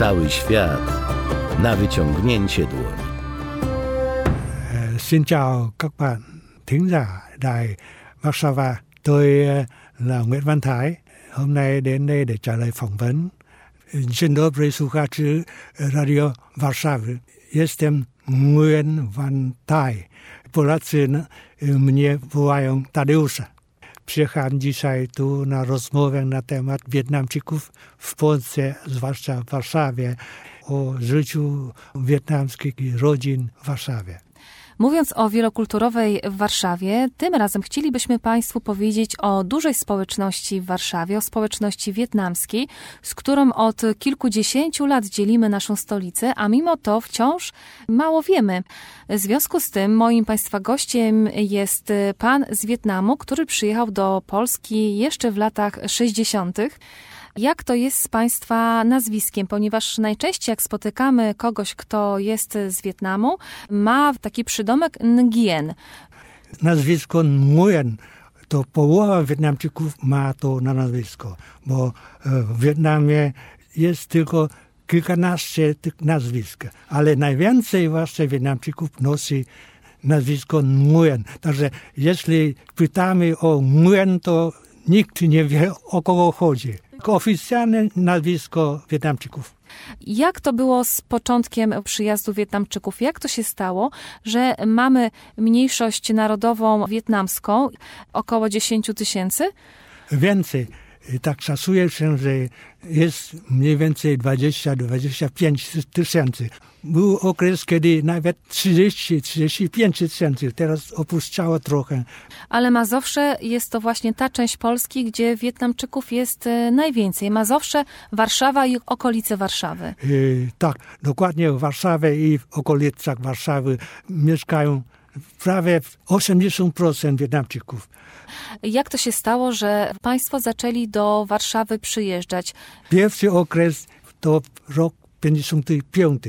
Cały świat na wyciągnięcie dłoni. E, xin chào các bạn thính giả đài Warsaw. Tôi e, là Nguyễn Văn Thái. Hôm nay đến đây để trả lời phỏng vấn. Dzień dobry, słuchaczy Radio Warszawy. Jestem Nguyễn Văn Thái. Polacy mnie wołają Tadeusza. Przyjechałem dzisiaj tu na rozmowę na temat Wietnamczyków w Polsce, zwłaszcza w Warszawie, o życiu wietnamskich rodzin w Warszawie. Mówiąc o wielokulturowej w Warszawie, tym razem chcielibyśmy Państwu powiedzieć o dużej społeczności w Warszawie, o społeczności wietnamskiej, z którą od kilkudziesięciu lat dzielimy naszą stolicę, a mimo to wciąż mało wiemy. W związku z tym moim Państwa gościem jest pan z Wietnamu, który przyjechał do Polski jeszcze w latach 60. Jak to jest z Państwa nazwiskiem? Ponieważ najczęściej jak spotykamy kogoś, kto jest z Wietnamu, ma taki przydomek Ngien. nazwisko Nguyen, to połowa Wietnamczyków ma to na nazwisko, bo e, w Wietnamie jest tylko kilkanaście tych nazwisk, ale najwięcej właśnie Wietnamczyków nosi nazwisko Nguyen. Także jeśli pytamy o Nguyen, to nikt nie wie o kogo chodzi. Oficjalne nazwisko Wietnamczyków. Jak to było z początkiem przyjazdu Wietnamczyków? Jak to się stało, że mamy mniejszość narodową wietnamską, około 10 tysięcy? więcej. Tak szacuje się, że jest mniej więcej 20-25 tysięcy. Był okres, kiedy nawet 30-35 tysięcy, teraz opuszczało trochę. Ale Mazowsze jest to właśnie ta część Polski, gdzie Wietnamczyków jest e, najwięcej. Mazowsze, Warszawa i okolice Warszawy. I tak, dokładnie w Warszawie i w okolicach Warszawy mieszkają prawie 80% Wietnamczyków. Jak to się stało, że Państwo zaczęli do Warszawy przyjeżdżać? Pierwszy okres to rok 55.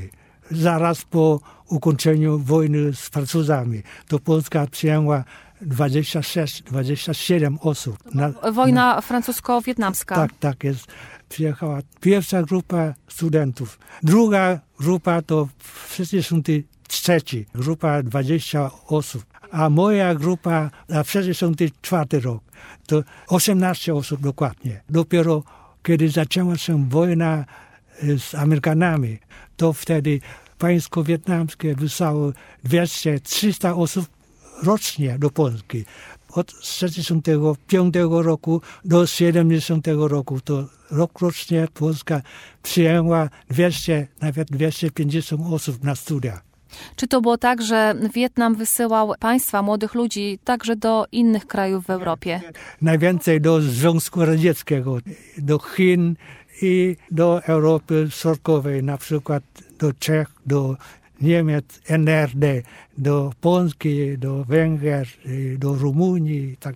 Zaraz po ukończeniu wojny z Francuzami. To Polska przyjęła 26-27 osób. Na, Wojna francusko-wietnamska. tak, tak jest. Przyjechała pierwsza grupa studentów. Druga grupa to w 63. Grupa 20 osób. A moja grupa na 64 rok to 18 osób dokładnie. Dopiero kiedy zaczęła się wojna e, z Amerykanami, to wtedy państwo wietnamskie wysłało 200-300 osób rocznie do Polski. Od 65 roku do 70 roku to rok rocznie Polska przyjęła 200, nawet 250 osób na studia. Czy to było tak, że Wietnam wysyłał państwa, młodych ludzi także do innych krajów w Europie? Najwięcej do Związku Radzieckiego, do Chin i do Europy Środkowej, na przykład do Czech, do Niemiec, NRD, do Polski, do Węgier, y, do Rumunii i tak.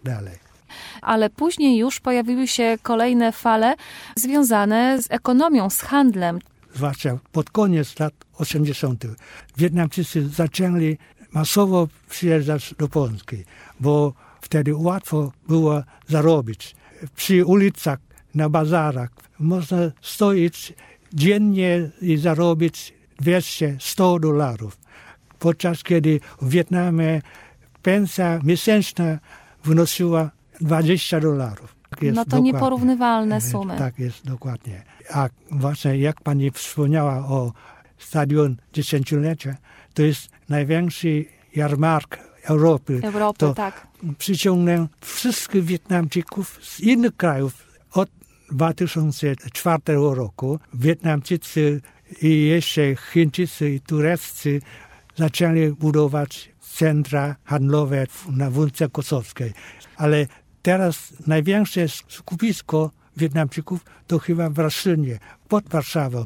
Ale później już pojawiły się kolejne fale związane z ekonomią, z handlem. Zwłaszcza pod koniec lat 80. Wietnamczycy zaczęli masowo przyjeżdżać do Polski, bo wtedy łatwo było zarobić. Przy ulicach, na bazarach można stoić dziennie i zarobić 200-100 dolarów. Podczas kiedy w Wietnamie pensja miesięczna wynosiła 20 dolarów. Tak jest No to dokładnie. nieporównywalne sumy. Tak jest, dokładnie. A właśnie jak pani wspomniała o stadion dziesięciolecia, to jest największy jarmark Europy. Europy, to tak. przyciągnę wszystkich Wietnamczyków z innych krajów. Od 2004 roku Wietnamczycy i jeszcze Chińczycy i Tureccy zaczęli budować centra handlowe na Wólce Kosowskiej. Ale teraz największe skupisko Wietnamczyków to chyba w Raszynie, pod Warszawą.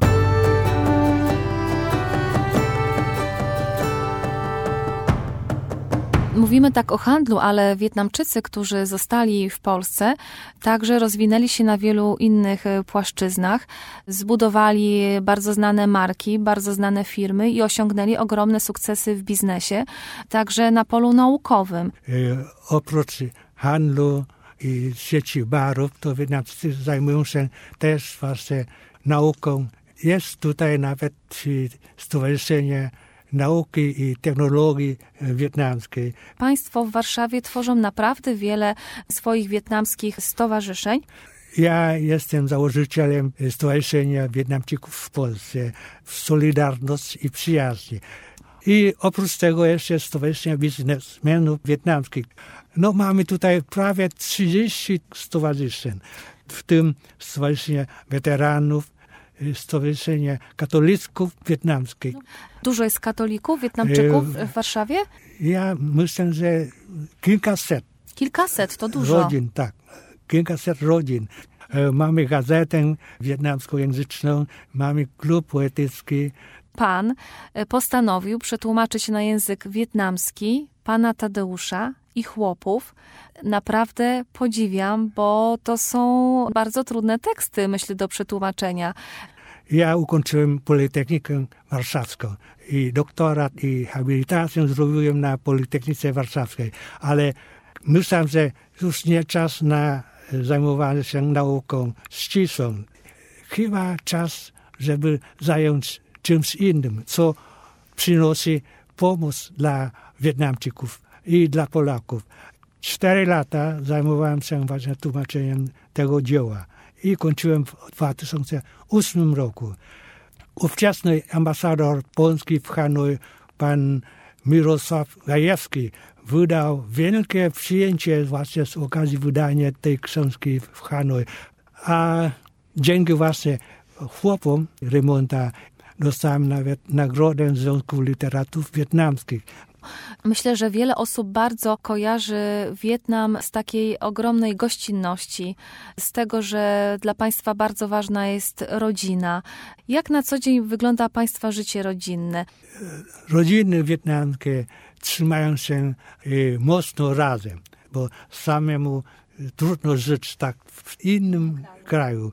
Mówimy tak o handlu, ale Wietnamczycy, którzy zostali w Polsce, także rozwinęli się na wielu innych e, płaszczyznach, zbudowali bardzo znane marki, bardzo znane firmy i osiągnęli ogromne sukcesy w biznesie, także na polu naukowym. E, Oprócz handlu i sieci barów, to Wietnamczycy zajmują się też właśnie nauką Jest tutaj nawet Stowarzyszenie Nauki i Technologii Wietnamskiej. Państwo w Warszawie tworzą naprawdę wiele swoich wietnamskich stowarzyszeń. Ja jestem założycielem Stowarzyszenia Wietnamczyków w Polsce, Solidarność i Przyjaźń. I oprócz tego jeszcze Stowarzyszenia Biznesmenów Wietnamskich. No mamy tutaj prawie 30 stowarzyszeń, w tym Stowarzyszenie Weteranów, Stowarzyszenie Katolików Wietnamskich. Dużo jest katolików, Wietnamczyków w Warszawie? Ja myślę, że kilkaset Kilkaset, to dużo. rodzin, tak, kilkaset rodzin. E, Mamy gazetę wietnamskojęzyczną, mamy klub poetycki. Pan e, postanowił przetłumaczyć na język wietnamski pana Tadeusza i chłopów. Naprawdę podziwiam, bo to są bardzo trudne teksty, myślę, do przetłumaczenia. Ja ukończyłem Politechnikę Warszawską i doktorat i habilitację zrobiłem na Politechnice Warszawskiej, ale myślałem, że już nie czas na zajmowanie się nauką ścisłą. Chyba czas, żeby zająć czymś innym, co przynosi pomoc dla Wietnamczyków i dla Polaków. Cztery lata zajmowałem się właśnie tłumaczeniem tego dzieła i kończyłem w 2008 roku. Ówczesny ambasador Polski w Hanoi, pan Mirosław Gajewski, wydał wielkie przyjęcie właśnie z okazji wydania tej książki w Hanoi. A dzięki właśnie chłopom remonta dostałem nawet nagrodę Związku Literatów Wietnamskich. Myślę, że wiele osób bardzo kojarzy Wietnam z takiej ogromnej gościnności, z tego, że dla Państwa bardzo ważna jest rodzina. Jak na co dzień wygląda Państwa życie rodzinne? rodziny wietnamskie trzymają się y, mocno razem, bo samemu y, trudno żyć tak w innym kraju.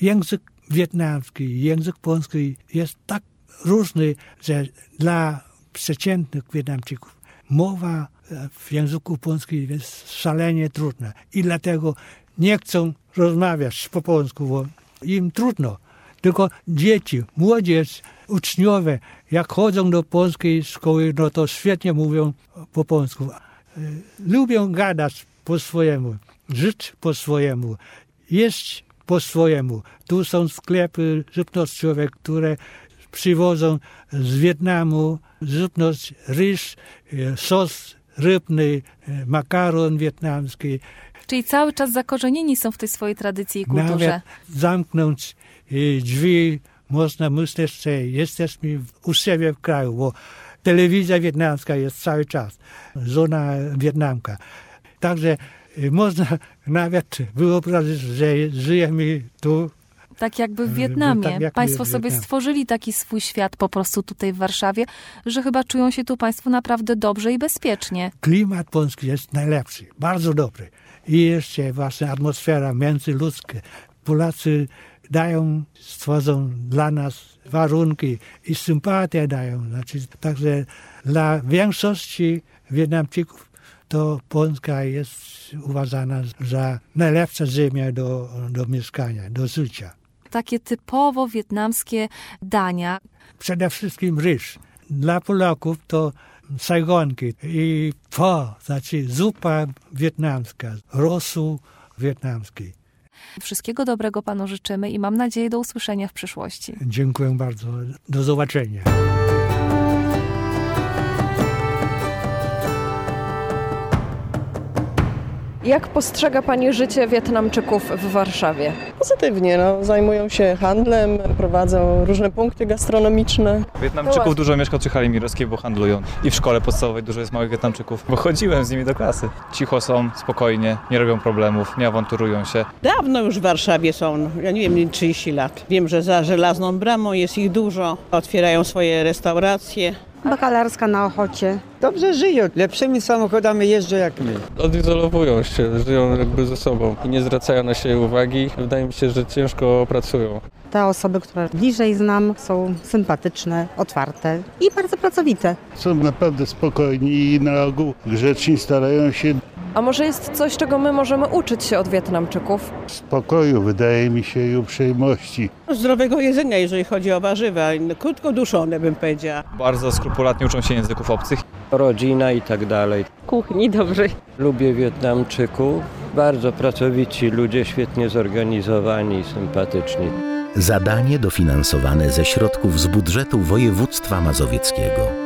Język wietnamski, język polski jest tak różny, że dla przeciętnych Wietnamczyków mowa e, w języku polskim jest szalenie trudna i dlatego nie chcą rozmawiać po polsku, bo im trudno. Tylko dzieci, młodzież, uczniowie, jak chodzą do polskiej szkoły, no to świetnie mówią po polsku. E, Lubią gadać po swojemu, żyć po swojemu, jeść po swojemu. Tu są sklepy żywnościowe, które przywożą z Wietnamu żywność, ryż, e, sos rybny, e, makaron wietnamski. Czyli cały czas zakorzenieni są w tej swojej tradycji i kulturze. Nawet zamknąć e, drzwi można myśleć, że jesteśmy u siebie w kraju, bo telewizja wietnamska jest cały czas, żona wietnamka. Także można nawet wyobrazić, że żyjemy tu Tak jakby w Tak Wietnamie. jakby Państwo w sobie stworzyli taki swój świat po prostu tutaj w Warszawie, że chyba czują się tu Państwo naprawdę dobrze i bezpiecznie. klimat polski jest najlepszy, bardzo dobry. I jeszcze właśnie atmosfera międzyludzka. Polacy dają, stworzą dla nas warunki i sympatię dają. Znaczy, także dla większości Wietnamczyków to Polska jest uważana za najlepsza ziemia do, do mieszkania, do życia. Takie typowo wietnamskie dania. Przede wszystkim ryż. Dla Polaków to sajgonki i pho, znaczy zupa wietnamska, rosół wietnamski. Wszystkiego dobrego Panu życzymy i mam nadzieję do usłyszenia w przyszłości. Dziękuję bardzo. Do zobaczenia. Jak postrzega Pani życie Wietnamczyków w Warszawie? Pozytywnie, no, zajmują się handlem, prowadzą różne punkty gastronomiczne. Wietnamczyków dużo mieszka przy hali mirowskiej, bo handlują. I w szkole podstawowej dużo jest małych Wietnamczyków, bo chodziłem z nimi do klasy. Cicho są, spokojnie, nie robią problemów, nie awanturują się. Dawno już w Warszawie są, ja nie wiem, 30 lat. Wiem, że za żelazną bramą jest ich dużo. Otwierają swoje restauracje. Bakalarska na Ochocie. Dobrze żyją, lepszymi samochodami jeżdżą jak my. odizolowują się, żyją jakby ze sobą i nie zwracają na siebie uwagi. Wydaje mi się, że ciężko pracują. Te osoby, które bliżej znam, są sympatyczne, otwarte i bardzo pracowite. Są naprawdę spokojni i na ogół grzeczni, starają się A może jest coś, czego my możemy uczyć się od Wietnamczyków? Spokoju, wydaje mi się, i uprzejmości. Zdrowego jedzenia, jeżeli chodzi o warzywa, krótko duszone bym powiedziała. Bardzo skrupulatnie uczą się języków obcych. Rodzina i tak dalej. Kuchni dobrej. Lubię Wietnamczyków. Bardzo pracowici ludzie, świetnie zorganizowani i sympatyczni. Zadanie dofinansowane ze środków z budżetu województwa mazowieckiego.